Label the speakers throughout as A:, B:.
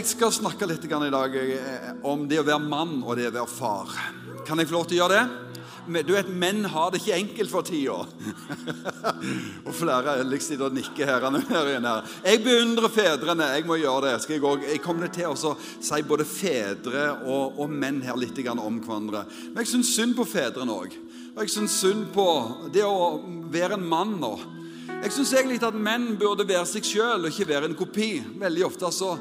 A: Jeg skal snakke litt i dag eh, om det å være mann og det å være far. Kan jeg få lov til å gjøre det? Du vet, Menn har det ikke enkelt for tida. og flere liksom sitter og nikker her, her. Jeg beundrer fedrene. Jeg må gjøre det. Skal jeg, jeg kommer til å si både fedre og, og menn her litt om hverandre. Men jeg syns synd på fedrene òg. Og jeg syns synd på det å være en mann nå. Jeg syns egentlig at menn burde være seg sjøl og ikke være en kopi. Veldig ofte så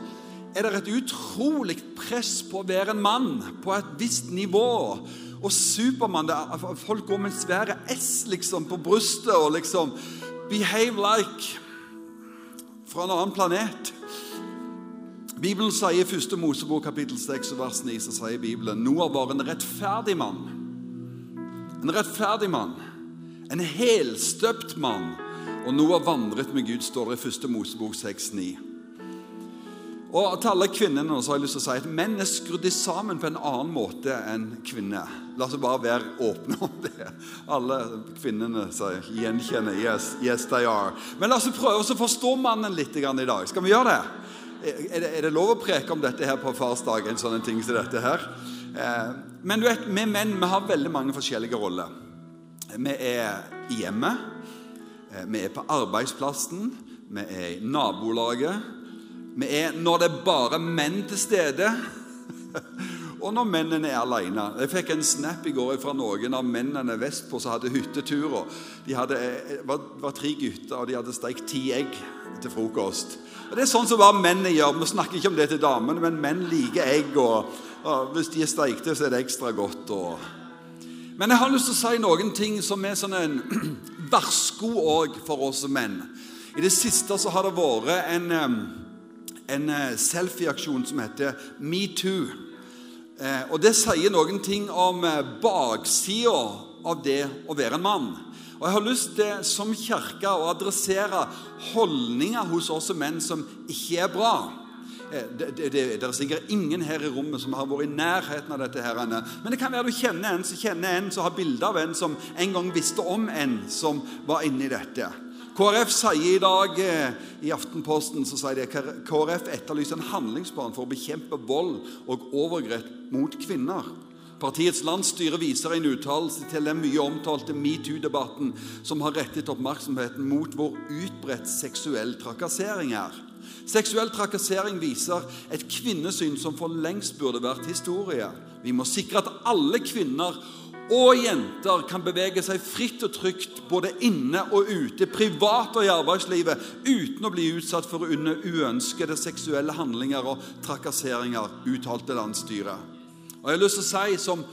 A: er det et utrolig press på å være en mann på et visst nivå. Og Supermann Folk går med svære S liksom på brystet og liksom Behave like fra en annen planet. Bibelen sier i 1. Mosebok kapittel 6 vers 9 så sier Bibelen Noah var en rettferdig mann. En rettferdig mann. En helstøpt mann. Og Noah vandret med Gud, står det i 1. Mosebok 6, 9. Og til alle kvinnene så har jeg lyst til å si at menn er skrudd sammen på en annen måte enn kvinner. La oss bare være åpne om det. Alle kvinnene sier gjenkjenner yes, yes they are. Men la oss prøve å forstå mannen litt i dag. Skal vi gjøre det? Er, det? er det lov å preke om dette her på farsdag? En sånn ting som dette her? Eh, men du vet, vi menn vi har veldig mange forskjellige roller. Vi er i hjemmet, eh, vi er på arbeidsplassen, vi er i nabolaget. Vi er når det er bare menn til stede, og når mennene er alene. Jeg fikk en snap i går fra noen av mennene vestpå som hadde hytteturer. De hadde, eh, var, var tre gutter, og de hadde steikt ti egg til frokost. Og Det er sånn som bare mennene gjør. Vi snakker ikke om det til damene, men menn liker egg. Og, og hvis de er steikte, så er det ekstra godt. Og... Men jeg har lyst til å si noen ting som er sånn en varsko òg for oss menn. I det siste så har det vært en en eh, selfie-aksjon som heter Metoo. Eh, og Det sier noen ting om eh, baksida av det å være en mann. Og Jeg har lyst til som kirke å adressere holdninger hos oss menn som ikke er bra. Det, er sikkert ingen her i rommet som har vært i nærheten av dette. her. Men det kan være du kjenner en som kjenner en som har bilde av en som en gang visste om en som var inni dette. KrF sier i dag eh, i Aftenposten så sier de, KrF etterlyser en handlingsplan for å bekjempe vold og overgrep mot kvinner. Partiets landsstyre viser en uttalelse til den mye omtalte metoo-debatten som har rettet oppmerksomheten mot hvor utbredt seksuell trakassering er. Seksuell trakassering viser et kvinnesyn som for lengst burde vært historie. Vi må sikre at alle kvinner og jenter kan bevege seg fritt og trygt både inne og ute, privat og i arbeidslivet, uten å bli utsatt for uønskede seksuelle handlinger og trakasseringer, uttalte landsstyret. Og jeg har lyst til å si som,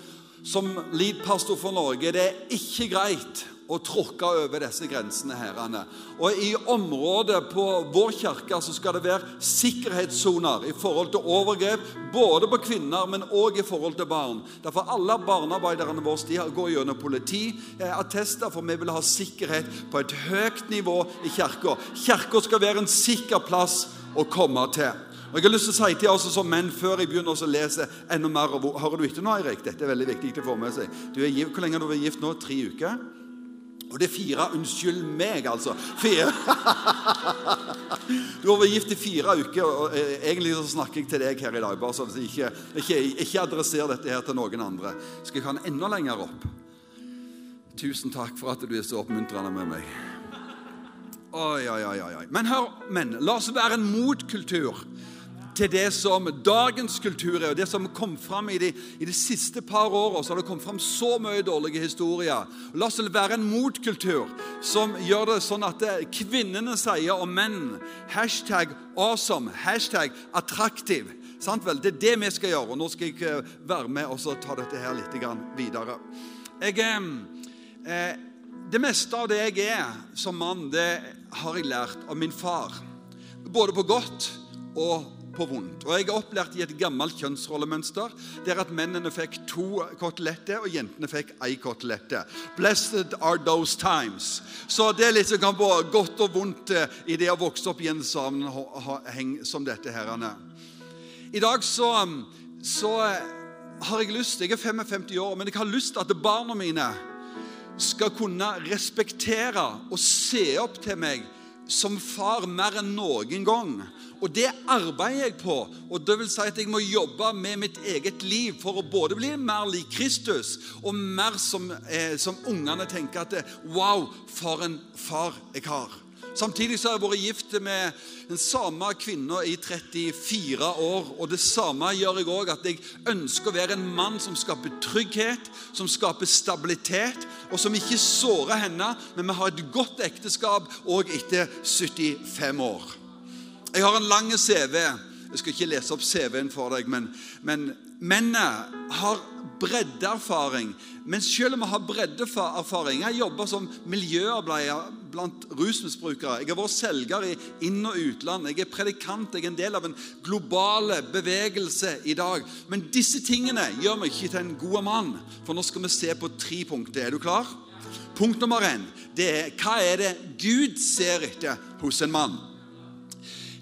A: som lead-pastor for Norge det er ikke greit og tråkke over disse grensene. herrene. Og I området på vår kirke så skal det være sikkerhetssoner i forhold til overgrep, både på kvinner, men òg i forhold til barn. Derfor alle barnearbeiderne våre de går gjennom politiattester, for vi vil ha sikkerhet på et høyt nivå i kirka. Kirka skal være en sikker plass å komme til. Og jeg har lyst til å si til oss som menn før jeg begynner å lese enda mer Hører du etter nå, Eirik? Dette er veldig viktig å få med seg. Du er hvor lenge har du vært gift nå? Tre uker? Og det er fire Unnskyld meg, altså. Fire. Du har vært gift i fire uker, og eh, egentlig så snakker jeg til deg her i dag. bare så at jeg ikke, ikke, ikke adresser dette her til noen andre. Skal jeg ha den enda lenger opp? Tusen takk for at du er så oppmuntrende med meg. Oi, oi, oi, oi. Men hør, men, la oss være en motkultur til det som dagens kultur er, og det som kom fram i de, i de siste par årene. Så har det kommet fram så mye dårlige historier. La oss være en motkultur som gjør det sånn at det, kvinnene sier om menn hashtag awesome, hashtag attraktiv. Sant vel? Det er det vi skal gjøre. og Nå skal jeg eh, være med og ta dette her litt videre. Jeg, eh, eh, det meste av det jeg er som mann, det har jeg lært av min far. Både på godt og på vondt. Og Jeg er opplært i et gammelt kjønnsrollemønster der at mennene fikk to koteletter og jentene fikk ei kotelette. Blessed are those times. Så det er litt som kan være godt og vondt eh, i det å vokse opp i en sammenheng som dette. herrene. I dag så, så eh, har jeg lyst Jeg er 55 år, men jeg har lyst at barna mine skal kunne respektere og se opp til meg som far mer enn noen gang. Og det arbeider jeg på. Og det vil si at jeg må jobbe med mitt eget liv for å både bli mer lik Kristus og mer som, eh, som ungene tenker at Wow, for en far jeg har. Samtidig så har jeg vært gift med den samme kvinna i 34 år. Og det samme gjør jeg òg, at jeg ønsker å være en mann som skaper trygghet, som skaper stabilitet, og som ikke sårer henne, men vi har et godt ekteskap òg etter 75 år. Jeg har en lang CV. Jeg skal ikke lese opp CV-en for deg, men, men mennene har breddeerfaring. Men selv om jeg har breddeerfaring Jeg jobber som miljøarbeider blant rusmisbrukere. Jeg har vært selger i inn- og utland. Jeg er predikant. Jeg er en del av en global bevegelse i dag. Men disse tingene gjør meg ikke til en god mann. For nå skal vi se på tre punkter. Er du klar? Punkt nummer én det er hva er det Gud ser etter hos en mann.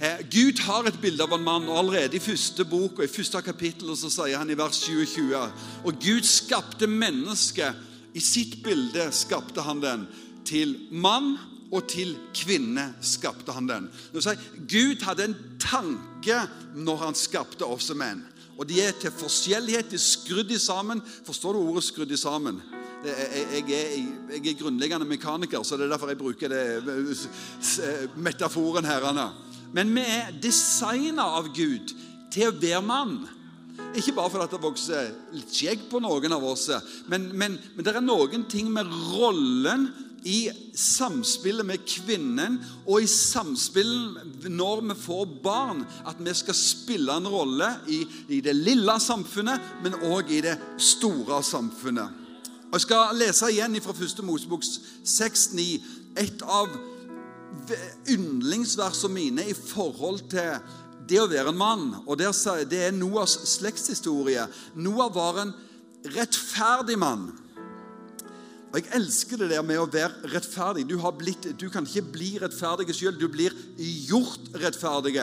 A: Eh, Gud har et bilde av en mann, og allerede i første bok og i første kapittel så sier han i vers 20 Og Gud skapte mennesket. I sitt bilde skapte han den. Til mann og til kvinne skapte han den. Si, Gud hadde en tanke når han skapte oss menn. Og de er til forskjellighet, de er skrudd i sammen. Forstår du ordet 'skrudd i sammen'? Jeg er, jeg er grunnleggende mekaniker, så det er derfor jeg bruker det eh, metaforen her. Anna. Men vi er designa av Gud til å være mann. Ikke bare fordi det vokser litt skjegg på noen av oss, men, men, men det er noen ting med rollen i samspillet med kvinnen og i samspillet når vi får barn, at vi skal spille en rolle i, i det lille samfunnet, men òg i det store samfunnet. Og Jeg skal lese igjen fra 1. Mosebok 6,9. Et av yndlingsversene mine i forhold til det å være en mann. og Det er Noas slektshistorie. Noah var en rettferdig mann. Og Jeg elsker det der med å være rettferdig. Du, blitt, du kan ikke bli rettferdig selv, du blir gjort rettferdig.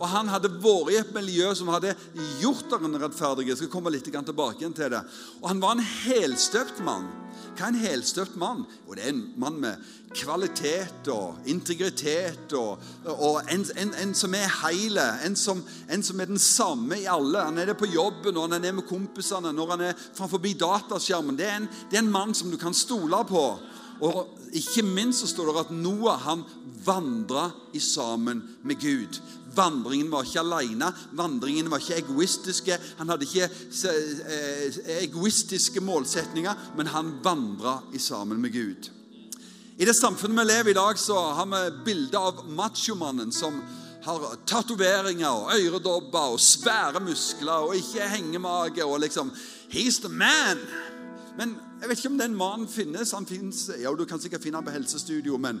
A: Og Han hadde vært i et miljø som hadde gjort ham rettferdig. Jeg skal komme litt tilbake til det. Og Han var en helstøpt mann. Hva er en helstøpt mann? Jo, Det er en mann med kvalitet og integritet, og, og en, en, en, som er heile, en som, en som er den samme i alle. Han er det på jobben, når han er med kompisene, når han er framfor dataskjermen. Det er, det er en mann som du kan stole på. Og ikke minst så står det at Noah han vandra sammen med Gud. Vandringen var ikke alene. Vandringen var ikke egoistiske. Han hadde ikke eh, egoistiske målsetninger, men han vandra sammen med Gud. I det samfunnet vi lever i i dag, så har vi bilde av machomannen som har tatoveringer og øredobber og svære muskler og ikke hengemage og liksom He's the man! Men jeg vet ikke om den mannen finnes. Han finnes, ja, Du kan sikkert finne han på helsestudio, men,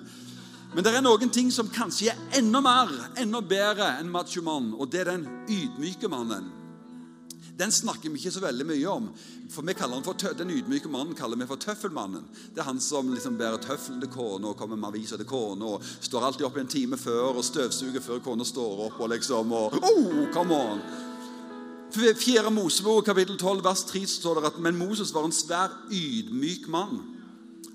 A: men det er noen ting som kanskje er enda mer, enda bedre enn machomann, og det er den ydmyke mannen den snakker vi ikke så veldig mye om. For vi kaller han for Den ydmyke mannen kaller vi for tøffelmannen. Det er han som liksom bærer tøffel til kona og kommer med aviser til kona og står alltid opp en time før og støvsuger før kona står opp. og liksom, og, oh, come on. Fjerde Mosebok, kapittel 12, vers 3, står det at men Moses var en svær ydmyk mann.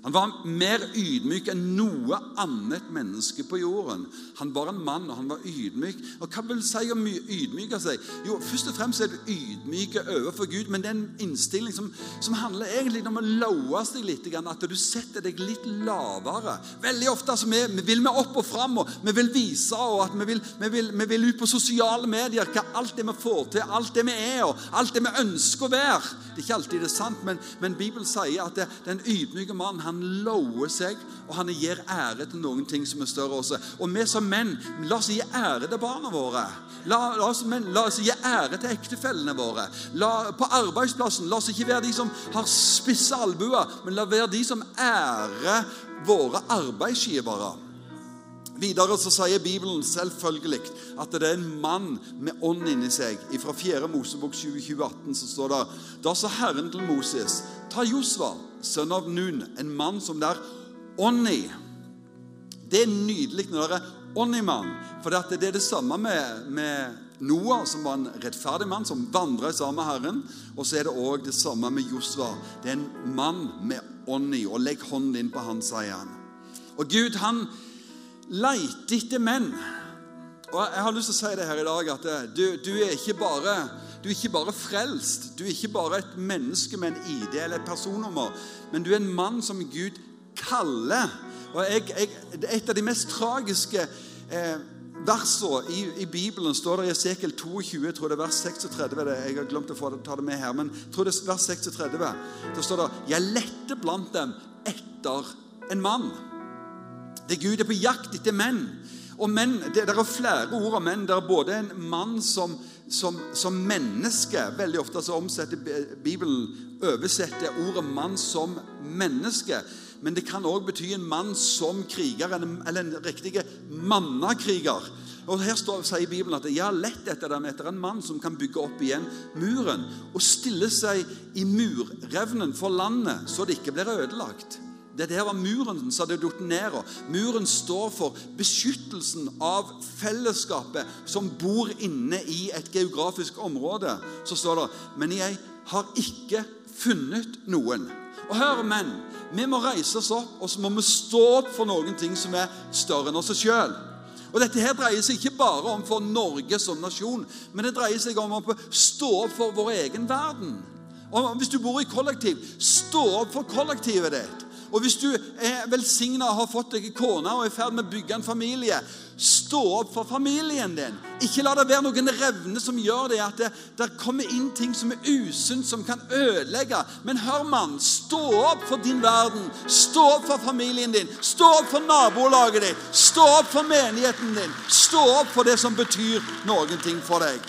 A: Han var mer ydmyk enn noe annet menneske på jorden. Han var en mann, og han var ydmyk. Og Hva vil si å ydmyke seg? Jo, Først og fremst er du ydmyk overfor Gud, men det er en innstilling som, som handler egentlig om å lowe seg litt. At du setter deg litt lavere. Veldig ofte altså, vi, vi vil vi opp og fram, og vi vil vise og at vi vil, vi, vil, vi vil ut på sosiale medier hva alt det vi får til, alt det vi er, og alt det vi ønsker å være. Det er ikke alltid det er sant, men, men Bibelen sier at det, den ydmyke mannen han lover seg, og han gir ære til noen ting som er større også. Og vi som menn, la oss gi ære til barna våre. La, la, oss, men, la oss, gi ære til ektefellene våre. La, på arbeidsplassen, la oss ikke være de som har spisse albuer, men la være de som ærer våre arbeidsgivere. Videre så sier Bibelen selvfølgelig at det er en mann med ånd inni seg. Fra 4. Mosebok 2018 så står det Da sa Herren til Moses, ta Josva, sønn av Nun, en mann som det er ånd i. Det er nydelig når det er ånd i mann. For det er det samme med, med Noah, som var en rettferdig mann som vandra sammen med Herren. Og så er det òg det samme med Josva. Det er en mann med ånd i. Og legg hånden din på han, sier han. Og Gud, han, leiter etter menn. Og Jeg har lyst til å si det her i dag, at eh, du, du, er ikke bare, du er ikke bare frelst. Du er ikke bare et menneske med en ID eller et personnummer, men du er en mann som Gud kaller. Og jeg, jeg, Et av de mest tragiske eh, versene i, i, Bibelen står det i Esekel 22, jeg tror det er vers 36. Det, jeg har glemt å det, ta det med her, men jeg tror det er vers 36. Da står det 'Jeg lette blant dem etter en mann'. Det Gud er på jakt etter menn. Og menn, det, det er flere ord om menn. Det er både en mann som, som, som menneske Veldig ofte så omsetter Bibelen oversetter ordet 'mann' som menneske. Men det kan òg bety en mann som kriger, eller en riktig mannakriger. Og Her står, sier Bibelen at jeg har lett etter dem etter en mann som kan bygge opp igjen muren og stille seg i murrevnen for landet, så det ikke blir ødelagt. Dette var muren som hadde falt ned. Muren står for beskyttelsen av fellesskapet som bor inne i et geografisk område. Så står det Men jeg har ikke funnet noen. Og hør, menn, vi må reise oss opp og så må vi stå opp for noen ting som er større enn oss sjøl. Og Dette her dreier seg ikke bare om for Norge som nasjon, men det dreier seg om å stå opp for vår egen verden. Og Hvis du bor i kollektiv, stå opp for kollektivet ditt. Og hvis du er velsigna og har fått deg kone og er i ferd med å bygge en familie, stå opp for familien din. Ikke la det være noen revne som gjør det at det, det kommer inn ting som er usunt, som kan ødelegge. Men hør, mann, stå opp for din verden. Stå opp for familien din. Stå opp for nabolaget ditt. Stå opp for menigheten din. Stå opp for det som betyr noen ting for deg.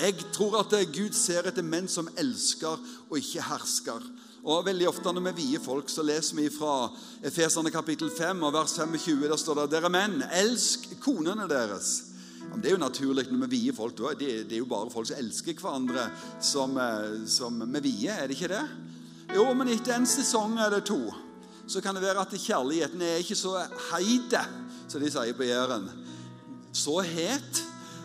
A: Jeg tror at Gud ser etter menn som elsker og ikke hersker. Og Veldig ofte når vi vier folk, så leser vi fra Efeserne kapittel 5 og vers 25. Der står det dere menn, elsk konene deres. Det er jo naturlig når vi vier folk. Det, er jo bare folk som elsker hverandre, som, eh, som vi vier. Er det ikke det? Jo, men etter en sesong eller to så kan det være at kjærligheten er ikke så heite, som de sier på Jæren. Så het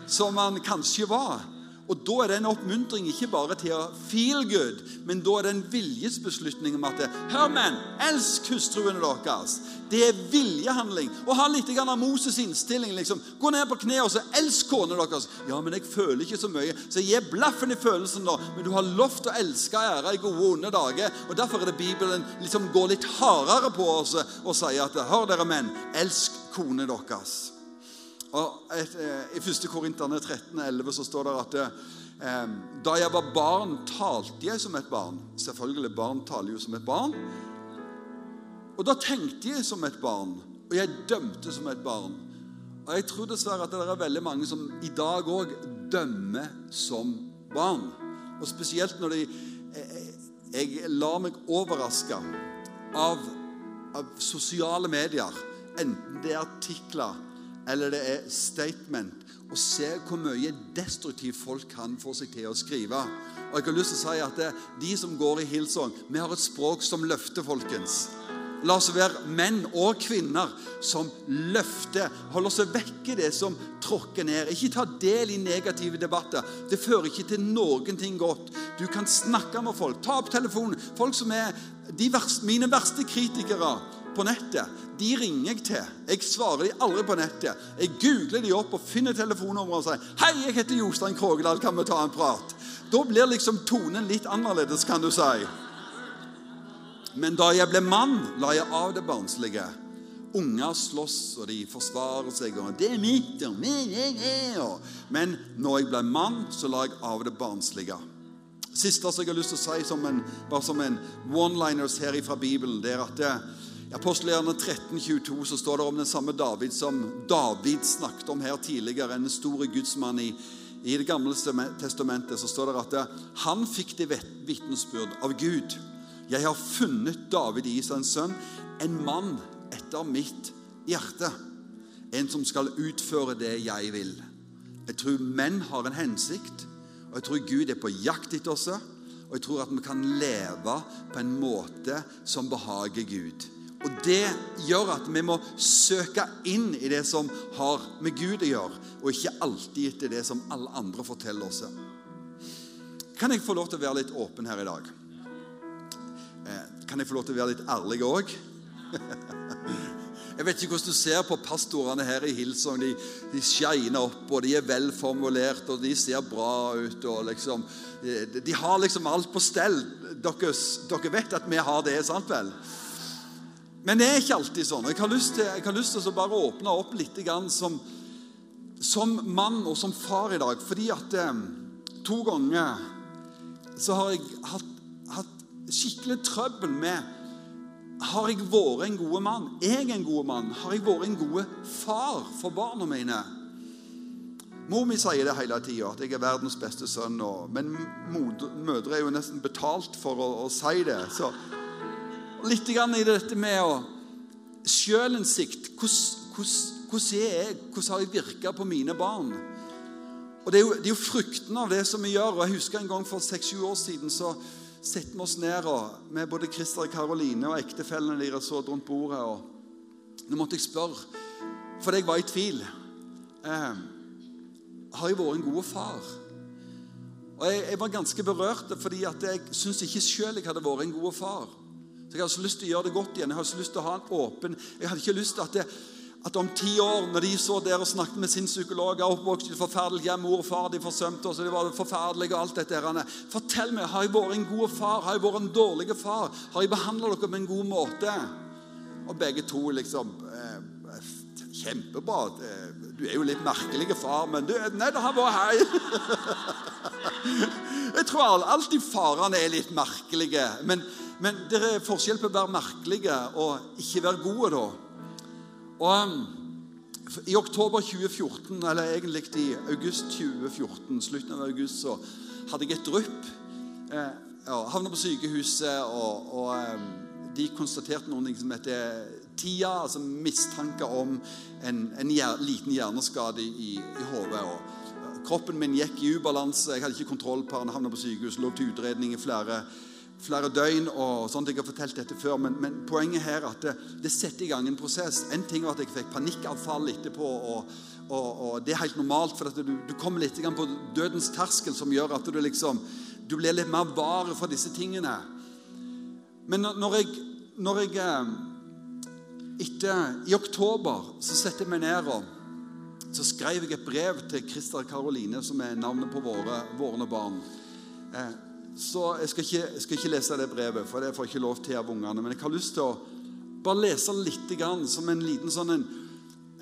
A: som han kanskje var. Og Da er det en oppmuntring ikke bare til å feel good, men da er det en viljesbeslutning om at det, Hør, menn, elsk hustruene deres. Det er viljehandling. Og ha litt av Moses' innstilling. liksom. Gå ned på kne og så elsk kona deres. Ja, men jeg føler ikke så mye. Så gi blaffen i følelsen, da. Men du har lovt å elske og ære i gode og onde dager. Og Derfor er det Bibelen liksom går litt hardere på oss og sier at Hør, dere menn, elsk kone deres. Og et, et, I 1. Korinterne 13, 11 så står det at eh, da jeg var barn, talte jeg som et barn. Selvfølgelig, barn taler jo som et barn. Og da tenkte jeg som et barn, og jeg dømte som et barn. Og jeg tror dessverre at det er veldig mange som i dag òg dømmer som barn. Og spesielt når de Jeg, eh, jeg lar meg overraske av, av sosiale medier, enten det er artikler eller det er statement. Og se hvor mye destruktivt folk kan få seg til å skrive. Og jeg har lyst til å si at det, De som går i Hillsong, vi har et språk som løfter, folkens. La oss være menn og kvinner som løfter, holder seg vekke det som tråkker ned. Ikke ta del i negative debatter. Det fører ikke til noen ting godt. Du kan snakke med folk. Ta opp telefonen. Folk som er verste, mine verste kritikere på nettet, de ringer jeg til. Jeg svarer de aldri på nettet. Jeg googler de opp og finner telefonnummeret og sier 'Hei, jeg heter Jostein Krogedal, kan vi ta en prat?' Da blir liksom tonen litt annerledes, kan du si. Men da jeg ble mann, la jeg av det barnslige. Unger slåss, og de forsvarer seg. og 'Det er mitt', og 'jeg er'. Men når jeg ble mann, så la jeg av det barnslige. Siste som jeg har lyst til å si, som en, bare som en one-liners her fra Bibelen, det er at det, i Apostelgjerne 22, så står det om den samme David som David snakket om her tidligere, en store gudsmann i, i Det gamle testamentet. Så står det at han fikk det vitnesbyrd av Gud. Jeg har funnet David Israels sønn, en mann etter mitt hjerte. En som skal utføre det jeg vil. Jeg tror menn har en hensikt, og jeg tror Gud er på jakt etter oss. Og jeg tror at vi kan leve på en måte som behager Gud. Og Det gjør at vi må søke inn i det som har med Gud å gjøre, og ikke alltid etter det som alle andre forteller oss. Kan jeg få lov til å være litt åpen her i dag? Eh, kan jeg få lov til å være litt ærlig òg? Jeg vet ikke hvordan du ser på pastorene her i Hillsong. De, de shiner opp, og de er velformulert, og de ser bra ut. og liksom, De, de har liksom alt på stell. Dere, dere, vet at vi har det, sant vel? Men det er ikke alltid sånn. Jeg har lyst til, har lyst til å bare åpne opp litt som, som mann og som far i dag. Fordi at eh, to ganger så har jeg hatt, hatt skikkelig trøbbel med har jeg vært en god mann? Er jeg en god mann? Har jeg vært en god far for barna mine? Mor mi sier det hele tida, at jeg er verdens beste sønn. men mødre er jo nesten betalt for å, å si det. Så litt grann i dette med å Sjølinnsikt. Hvordan, har jeg virka på mine barn? Og Det er jo, det er jo frukten av det som vi gjør. og Jeg husker en gang for seks-sju år siden så setter vi oss ned og, med både Christer og Karoline og ektefellene deres rundt bordet. og Nå måtte jeg spørre, fordi jeg var i tvil. Eh, har jeg vært en god far? Og jeg, jeg var ganske berørt, fordi jeg syns ikke sjøl jeg hadde vært en god far. Så Jeg hadde så lyst til å gjøre det godt igjen. Jeg hadde så lyst til å ha en åpen Jeg hadde ikke lyst til at det, at om ti år, når de så der og snakket med sin psykolog Jeg oppvokst i et forferdelig hjem, mor og far de forsømte oss, og de var forferdelige og alt dette her. Fortell meg, har jeg vært en god far? Har jeg vært en dårlig far? Har jeg behandla dere på en god måte? Og begge to liksom eh, Kjempebra. Eh, du er jo litt merkelig far, men du Nei, det har vært hei. Jeg tror alltid farene er litt merkelige. Men, men det er forskjell på å være merkelige og ikke være gode, da. Og um, I oktober 2014, eller egentlig i august 2014, slutten av august, så hadde jeg et drypp. Eh, Havna på sykehuset, og, og um, de konstaterte noe som heter TIA, altså mistanke om en, en hjer, liten hjerneskade i, i hodet. Kroppen min gikk i ubalanse, jeg hadde ikke kontroll på den, havna på sykehus, lå til utredning i flere flere døgn. og sånt, Jeg har fortalt dette før, men, men poenget her er at det, det, setter i gang en prosess. En ting var at jeg fikk panikkavfall etterpå. og, og, og Det er helt normalt, for du, du, kommer litt på dødens terskel, som gjør at du liksom, du blir litt mer var for disse tingene. Men når jeg, når jeg eh, etter, I oktober så setter jeg meg ned og så skrev jeg et brev til Christer Karoline, som er navnet på våre, våre barn. Eh, så jeg skal, ikke, jeg skal, ikke, lese det brevet, for det får jeg ikke lov til av ungene. Men jeg har lyst til å bare lese litt grann, som en liten, sånn en,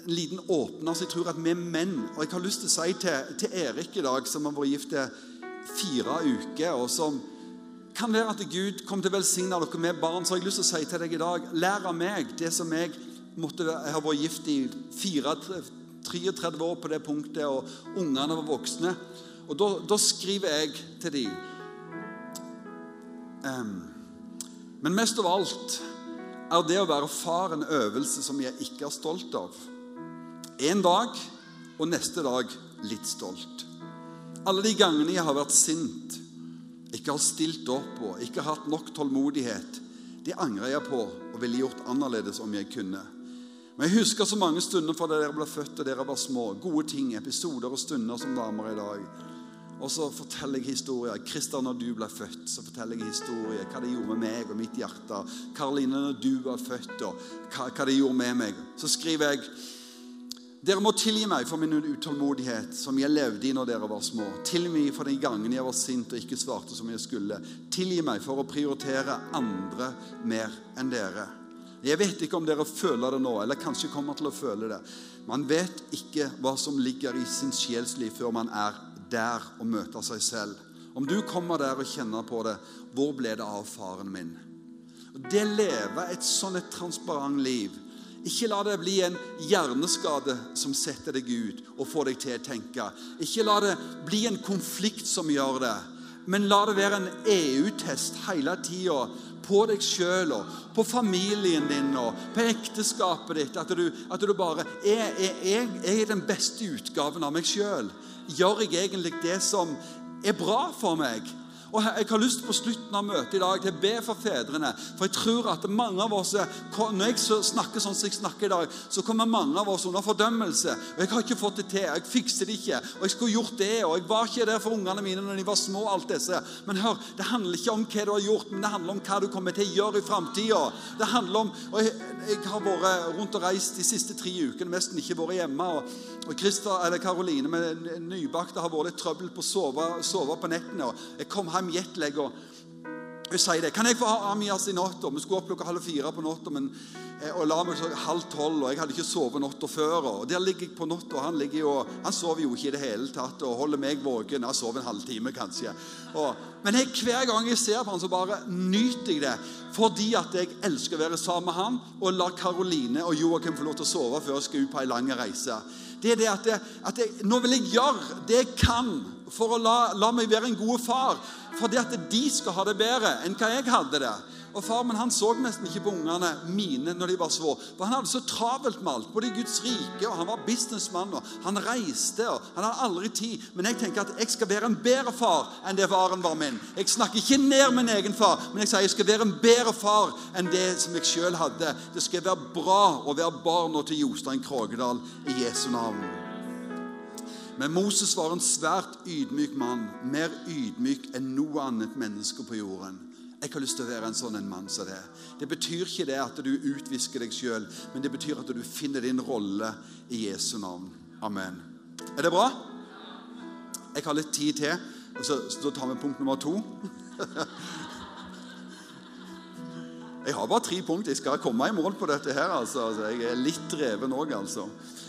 A: en liten åpner. Så jeg tror at vi er menn Og jeg har lyst til å si til, til Erik i dag, som har vært gift i fire uker, og som kan være at Gud kommer til å velsigne dere med barn. Så har jeg lyst til å si til deg i dag lær av meg det som jeg måtte jeg har vært gift i 34, 33 år på det punktet, og ungene var voksne. Og da, da skriver jeg til dem men mest av alt er det å være far en øvelse som jeg ikke er stolt av. En dag og neste dag litt stolt. Alle de gangene jeg har vært sint, ikke har stilt opp og ikke har hatt nok tålmodighet, de angrer jeg på og ville gjort annerledes om jeg kunne. Men jeg husker så mange stunder fra da dere ble født og dere var små. Gode ting, episoder og stunder som damer i dag. Og så forteller jeg historier. Kristian, når du ble født, så forteller jeg historier. Hva det gjorde med meg og mitt hjerte. Karoline, når du var født, og hva, hva det gjorde med meg. Så skriver jeg dere må tilgi meg for min utålmodighet som jeg levde i når dere var små. Tilgi meg for den gangen jeg var sint og ikke svarte som jeg skulle. Tilgi meg for å prioritere andre mer enn dere. Jeg vet ikke om dere føler det nå, eller kanskje kommer til å føle det. Man vet ikke hva som ligger i sin sjelsliv før man er der og møte seg selv. Om du kommer der og kjenner på det Hvor ble det av faren min? Det lever et sånn et transparent liv. Ikke la det bli en hjerneskade som setter deg ut og får deg til å tenke. Ikke la det bli en konflikt som gjør det. Men la det være en EU-test hele tida på deg sjøl og på familien din og på ekteskapet ditt. At du, at du bare er, er, er, er den beste utgaven av meg sjøl. Gjør jeg egentlig det som er bra for meg? Og Jeg har lyst på slutten av møtet i dag til å be for fedrene. For jeg tror at mange av oss, Når jeg snakker sånn som jeg snakker i dag, så kommer mange av oss under fordømmelse. Og 'Jeg har ikke fått det til. Jeg fikser det ikke. Og jeg skulle gjort det. Og jeg var ikke der for ungene mine når de var små. alt disse. Men hør, det handler ikke om hva du har gjort, men det handler om hva du kommer til å gjøre i framtida. Jeg, jeg, har vært rundt og reist de siste tre ukene, nesten ikke vært hjemme. og Christa, eller Karoline med nybakte har vært litt trøbbel på å sove, sove på nettene. og Jeg kom hjem jetlag. og hun sier det. 'Kan jeg få ha Amias i natta?' Vi skulle opp klokka halv fire på natta eh, og la meg så halv tolv. og Jeg hadde ikke sovet natta før. og Der ligger jeg på natta, og han ligger jo, han sover jo ikke i det hele tatt og holder meg våken. Jeg sover en halvtime, kanskje. Og, men jeg, hver gang jeg ser på han, så bare nyter jeg det. Fordi at jeg elsker å være sammen med han og lar Karoline og Joakim få lov til å sove før jeg skal ut på ei lang reise. Det er det at, jeg, at jeg, Nå vil jeg gjøre det jeg kan for å la, la meg være en god far For det at de skal ha det bedre enn hva jeg hadde det. Og Far min han så nesten ikke på ungene mine når de var små. For Han hadde så travelt med alt, både i Guds rike, og han var businessmann, og han reiste. og Han hadde aldri tid. Men jeg tenker at jeg skal være en bedre far enn det faren var min. Jeg snakker ikke ned min egen far, men jeg sier jeg skal være en bedre far enn det som jeg sjøl hadde. Det skal være bra å være barna til Jostein Krogedal i Jesu navn. Men Moses var en svært ydmyk mann, mer ydmyk enn noe annet menneske på jorden. Jeg har lyst til å være en sånn en mann som det. Det betyr ikke det at du utvisker deg sjøl, men det betyr at du finner din rolle i Jesu navn. Amen. Er det bra? Jeg har litt tid til, så, så tar vi punkt nummer to. Jeg har bare tre punkt. Jeg skal komme i mål på dette her. altså. Jeg er litt dreven òg, altså.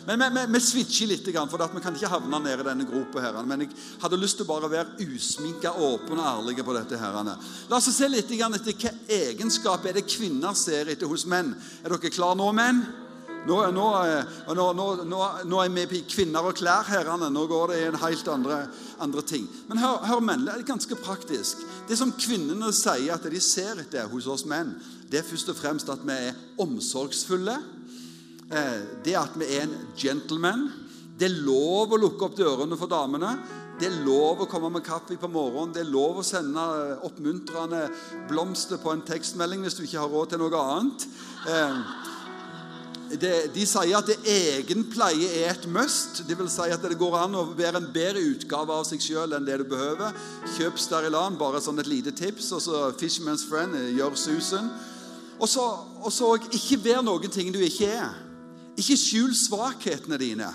A: Men vi, switcher litt, for vi kan ikke havne nede i denne gropa. her. Men jeg hadde lyst til å være usminka, åpen og ærlig på dette. her. La oss se litt etter hva egenskap er kvinner ser etter hos menn. Er dere klare nå, menn? Nå, nå, nå, nå, er vi kvinner og klær her. Nå går det i en helt andre, andre ting. Men hør, hør menn, det er ganske praktisk. Det som kvinnene sier at de ser etter hos oss menn, det er først og fremst at vi er omsorgsfulle. Eh, det at vi er en gentleman. Det er lov å lukke opp dørene for damene. Det er lov å komme med kaffe på morgenen. Det er lov å sende oppmuntrende blomster på en tekstmelding hvis du ikke har råd til noe annet. Eh, de sier at det egenpleie er et must. Det vil si at det går an å være en bedre utgave av seg sjøl enn det du behøver. Kjøp Sterilan, bare sånn et lite tips. Og så Fisherman's Friend, eh, gjør susen. Og så, ikke vær noen ting du ikke er. Ikke skjul svakhetene dine.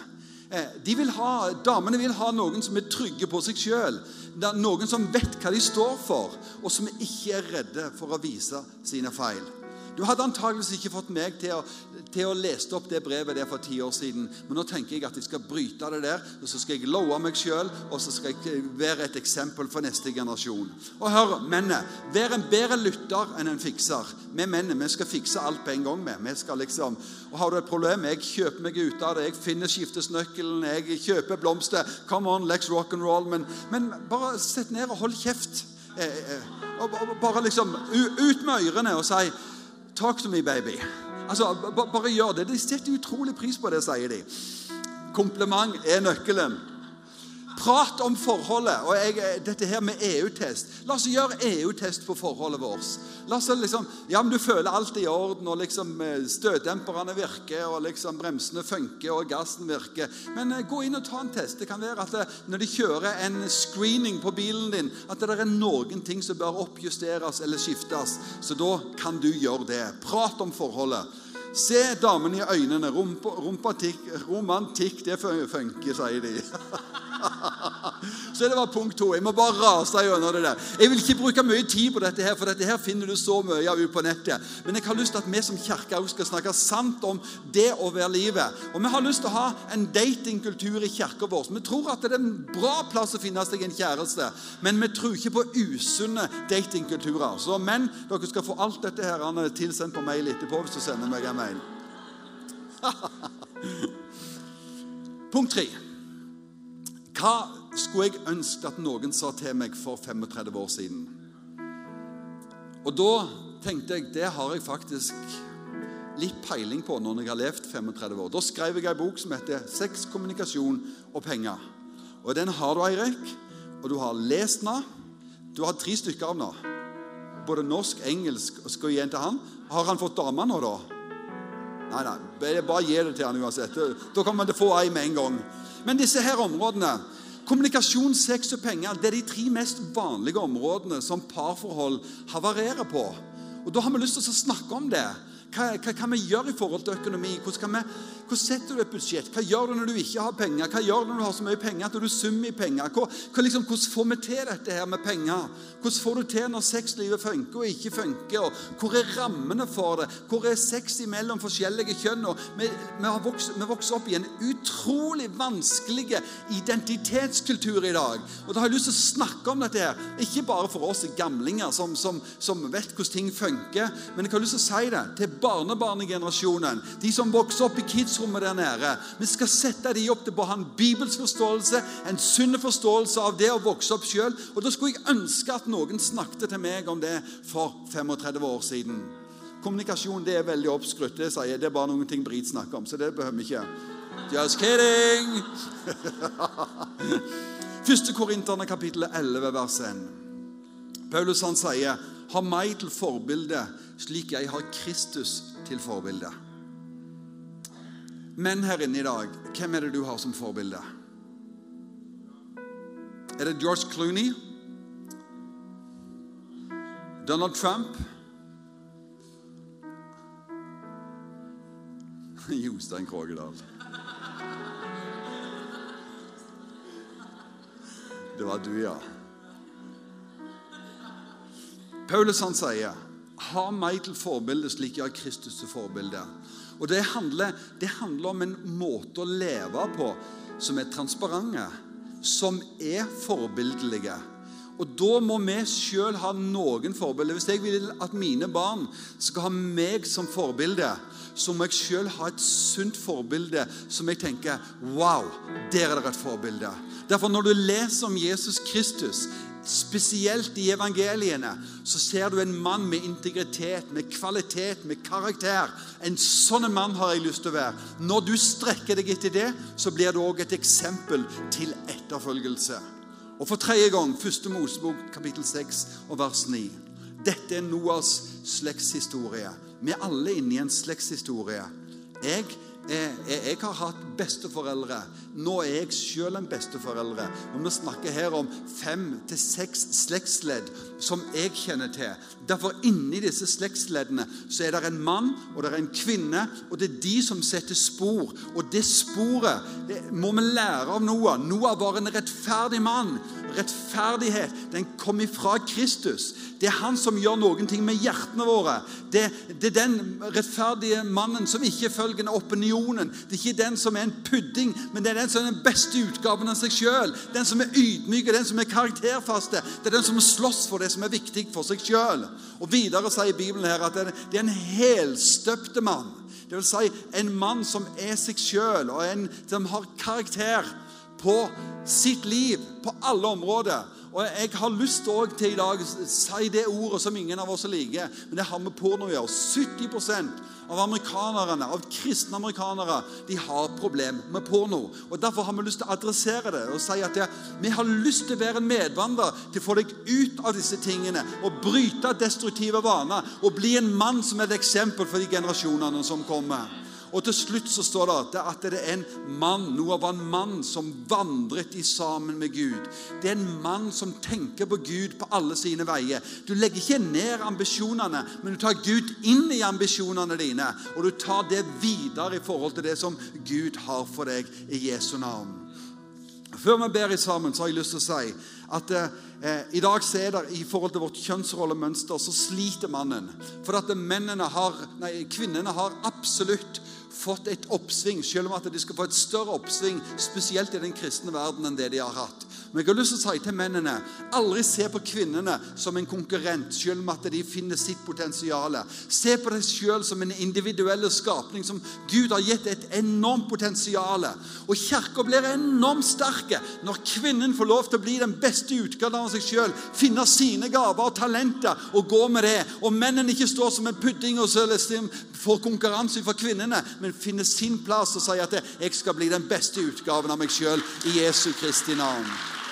A: Eh, de vil ha, damene vil ha noen som er trygge på seg sjøl. Noen som vet hva de står for, og som ikke er redde for å vise sine feil. Du hadde antageligvis ikke fått meg til å, til å lese opp det brevet der for ti år siden. Men nå tenker jeg at jeg skal bryte det der, og så skal jeg love meg sjøl, og så skal jeg være et eksempel for neste generasjon. Og hør, mennene. Vær en bedre lytter enn en fikser. Vi mennene vi skal fikse alt på en gang. med. Vi skal liksom, og Har du et problem? Jeg kjøper meg ut av det. Jeg finner skiftesnøkkelen. Jeg kjøper blomster. Come on, let's rock and roll. Men, men bare sett ned og hold kjeft. Eh, eh, og bare liksom ut med ørene og si 'Talk to me, baby'. Altså, Bare gjør det. De setter utrolig pris på det, sier de. Kompliment er nøkkelen. Prat om forholdet. og jeg, Dette her med EU-test. La oss gjøre EU-test på forholdet vårt. La oss liksom, ja, men Du føler alt i orden, og liksom eh, støtdemperne virker, og liksom bremsene funker, og gassen virker. Men eh, gå inn og ta en test. Det kan være at det, når de kjører en screening på bilen din, at det er noen ting som bør oppjusteres eller skiftes. Så da kan du gjøre det. Prat om forholdet. Se damen i øynene. Romantikk, det funker, sier de. Så det var punkt to. Jeg må bare rase gjennom det der. Jeg vil ikke bruke mye tid på dette, her, for dette her finner du så mye av på nettet. Men jeg har lyst til at vi som kirke også skal snakke sant om det å være livet. Og vi har lyst til å ha en datingkultur i kirka vår. Vi tror at det er en bra plass å finne seg en kjæreste, men vi tror ikke på usunne datingkulturer. Så menn, dere skal få alt dette her tilsendt på mail etterpå hvis du sender meg en mail. Punkt tre. Hva skulle jeg ønske at noen sa til meg for 35 år siden? Og da tenkte jeg det har jeg faktisk litt peiling på når jeg har levd 35 år. Da skrev jeg ei bok som heter 'Sex, kommunikasjon og penger'. Og Den har du, Eirik, og du har lest den. Du har tre stykker av nå. Både norsk, engelsk og skal gi en til han. Har han fått dame nå, da? Nei, nei, bare gi det til han uansett. Da kommer man til å få ei med en gang. Men disse her områdene Kommunikasjon, sex og penger det er de tre mest vanlige områdene som parforhold havarerer på. Og Da har vi lyst til å snakke om det. Hva, kan vi gjøre i forhold til økonomi? Hvordan, vi, hvordan, setter du et budsjett? Hva gjør du når du ikke har penger? Hva gjør du når du har så mye penger at du summer i penger? Hva, hva liksom, hvordan får vi til dette her med penger? Hvordan får du til når sexlivet funker og ikke funker? Og hvor er rammene for det? Hvor er sex mellom forskjellige kjønn? Vi, vi, vokst, vi vokser opp i en utrolig vanskelig identitetskultur i dag. Og Da har jeg lyst til å snakke om dette her. Ikke bare for oss gamlinger som, som, som vet hvordan ting funker, men jeg har lyst til å si det til barnebarnegenerasjonen, de som vokser opp i kidsrommet der nede. Vi skal sette dem opp til å ha en bibelsk forståelse, en sunn forståelse av det å vokse opp sjøl. Da skulle jeg ønske at noen snakket til meg om det for 35 år siden. Kommunikasjon det er veldig oppskrytt. Det sier. Det er bare noen ting Brit snakker om, så det behøver vi ikke. Just kidding! Første Korinterne kapittel 11, vers 1. Paulus han sier, 'Ha meg til forbilde slik jeg har Kristus til forbilde. Men her inne i dag, hvem er det du har som forbilde? Er det George Clooney? Donald Trump? Jostein Krogedal. Det var du, ja. Paulus han sier ha meg til forbilde slik jeg har Kristus til forbilde. Og det handler, det handler, om en måte å leve på som er transparente, som er forbildelige. Og da må vi sjøl ha noen forbilder. Hvis jeg vil at mine barn skal ha meg som forbilde, så må jeg sjøl ha et sunt forbilde som jeg tenker Wow, der er det et forbilde. Derfor Når du leser om Jesus Kristus Spesielt i evangeliene så ser du en mann med integritet, med kvalitet, med karakter. En sånn mann har jeg lyst til å være. Når du strekker deg etter det, så blir du òg et eksempel til etterfølgelse. Og for tredje gang, første Mosebok, kapittel 6 og vers 9. Dette er Noas slektshistorie. Vi er alle inne i en slektshistorie. Jeg jeg, jeg, har hatt besteforeldre. Nå er jeg selv en besteforeldre. Og Vi snakker her om fem til seks slektsledd som jeg kjenner til. Derfor Inni disse slektsleddene så er det en mann og det er en kvinne. og Det er de som setter spor. Og det sporet det må vi lære av Noah. Noah var en rettferdig mann. Rettferdighet den kom ifra Kristus. Det er han som gjør noen ting med hjertene våre. Det, det, er den rettferdige mannen som ikke følger opinionen. Det er ikke den som er en pudding, men det er den som er den beste utgaven av seg sjøl. Den som er ydmyk, den som er karakterfaste. Det er den som slåss for det som er viktig for seg sjøl. Og videre sier Bibelen her at det er en helstøpte mann. Det vil si en mann som er seg sjøl, og en som har karakter på sitt liv på alle områder. Og Jeg har lyst til i dag si det ordet som ingen av oss liker, men det har med porno å gjøre. 70% av amerikanerne, av kristne amerikanere de har problem med porno. Og Derfor har vi lyst til å adressere det og si at det, vi har lyst til å være en medvandrer til å få deg ut av disse tingene og bryte destruktive vaner og bli en mann som er et eksempel for de generasjonene som kommer. Og til slutt så står det at det er en mann, Noah var en mann som vandret i sammen med Gud. Det er en mann som tenker på Gud på alle sine veier. Du legger ikke ned ambisjonene, men du tar Gud inn i ambisjonene dine. Og du tar det videre i forhold til det som Gud har for deg i Jesu navn. Før vi ber i sammen, så har jeg lyst til å si at eh, i dag så er det i forhold til vårt kjønnsrollemønster så sliter mannen. For at mennene har, nei, kvinnene har absolutt fått et oppsving, selv om at de skal få et større oppsving, spesielt i den kristne verden, enn det de har hatt. Men jeg har lyst til å si til mennene aldri se på kvinnene som en konkurrent, selv om at de finner sitt potensial. Se på deg selv som en individuell skapning som Gud har gitt et enormt potensial. Og Kirka blir enormt sterke når kvinnen får lov til å bli den beste utgaven av seg selv, finne sine gaver og talenter og gå med det. Og mennene ikke står som en pudding og får konkurranse fra kvinnene, men finner sin plass og sier at 'jeg skal bli den beste utgaven av meg selv i Jesu Kristi navn'.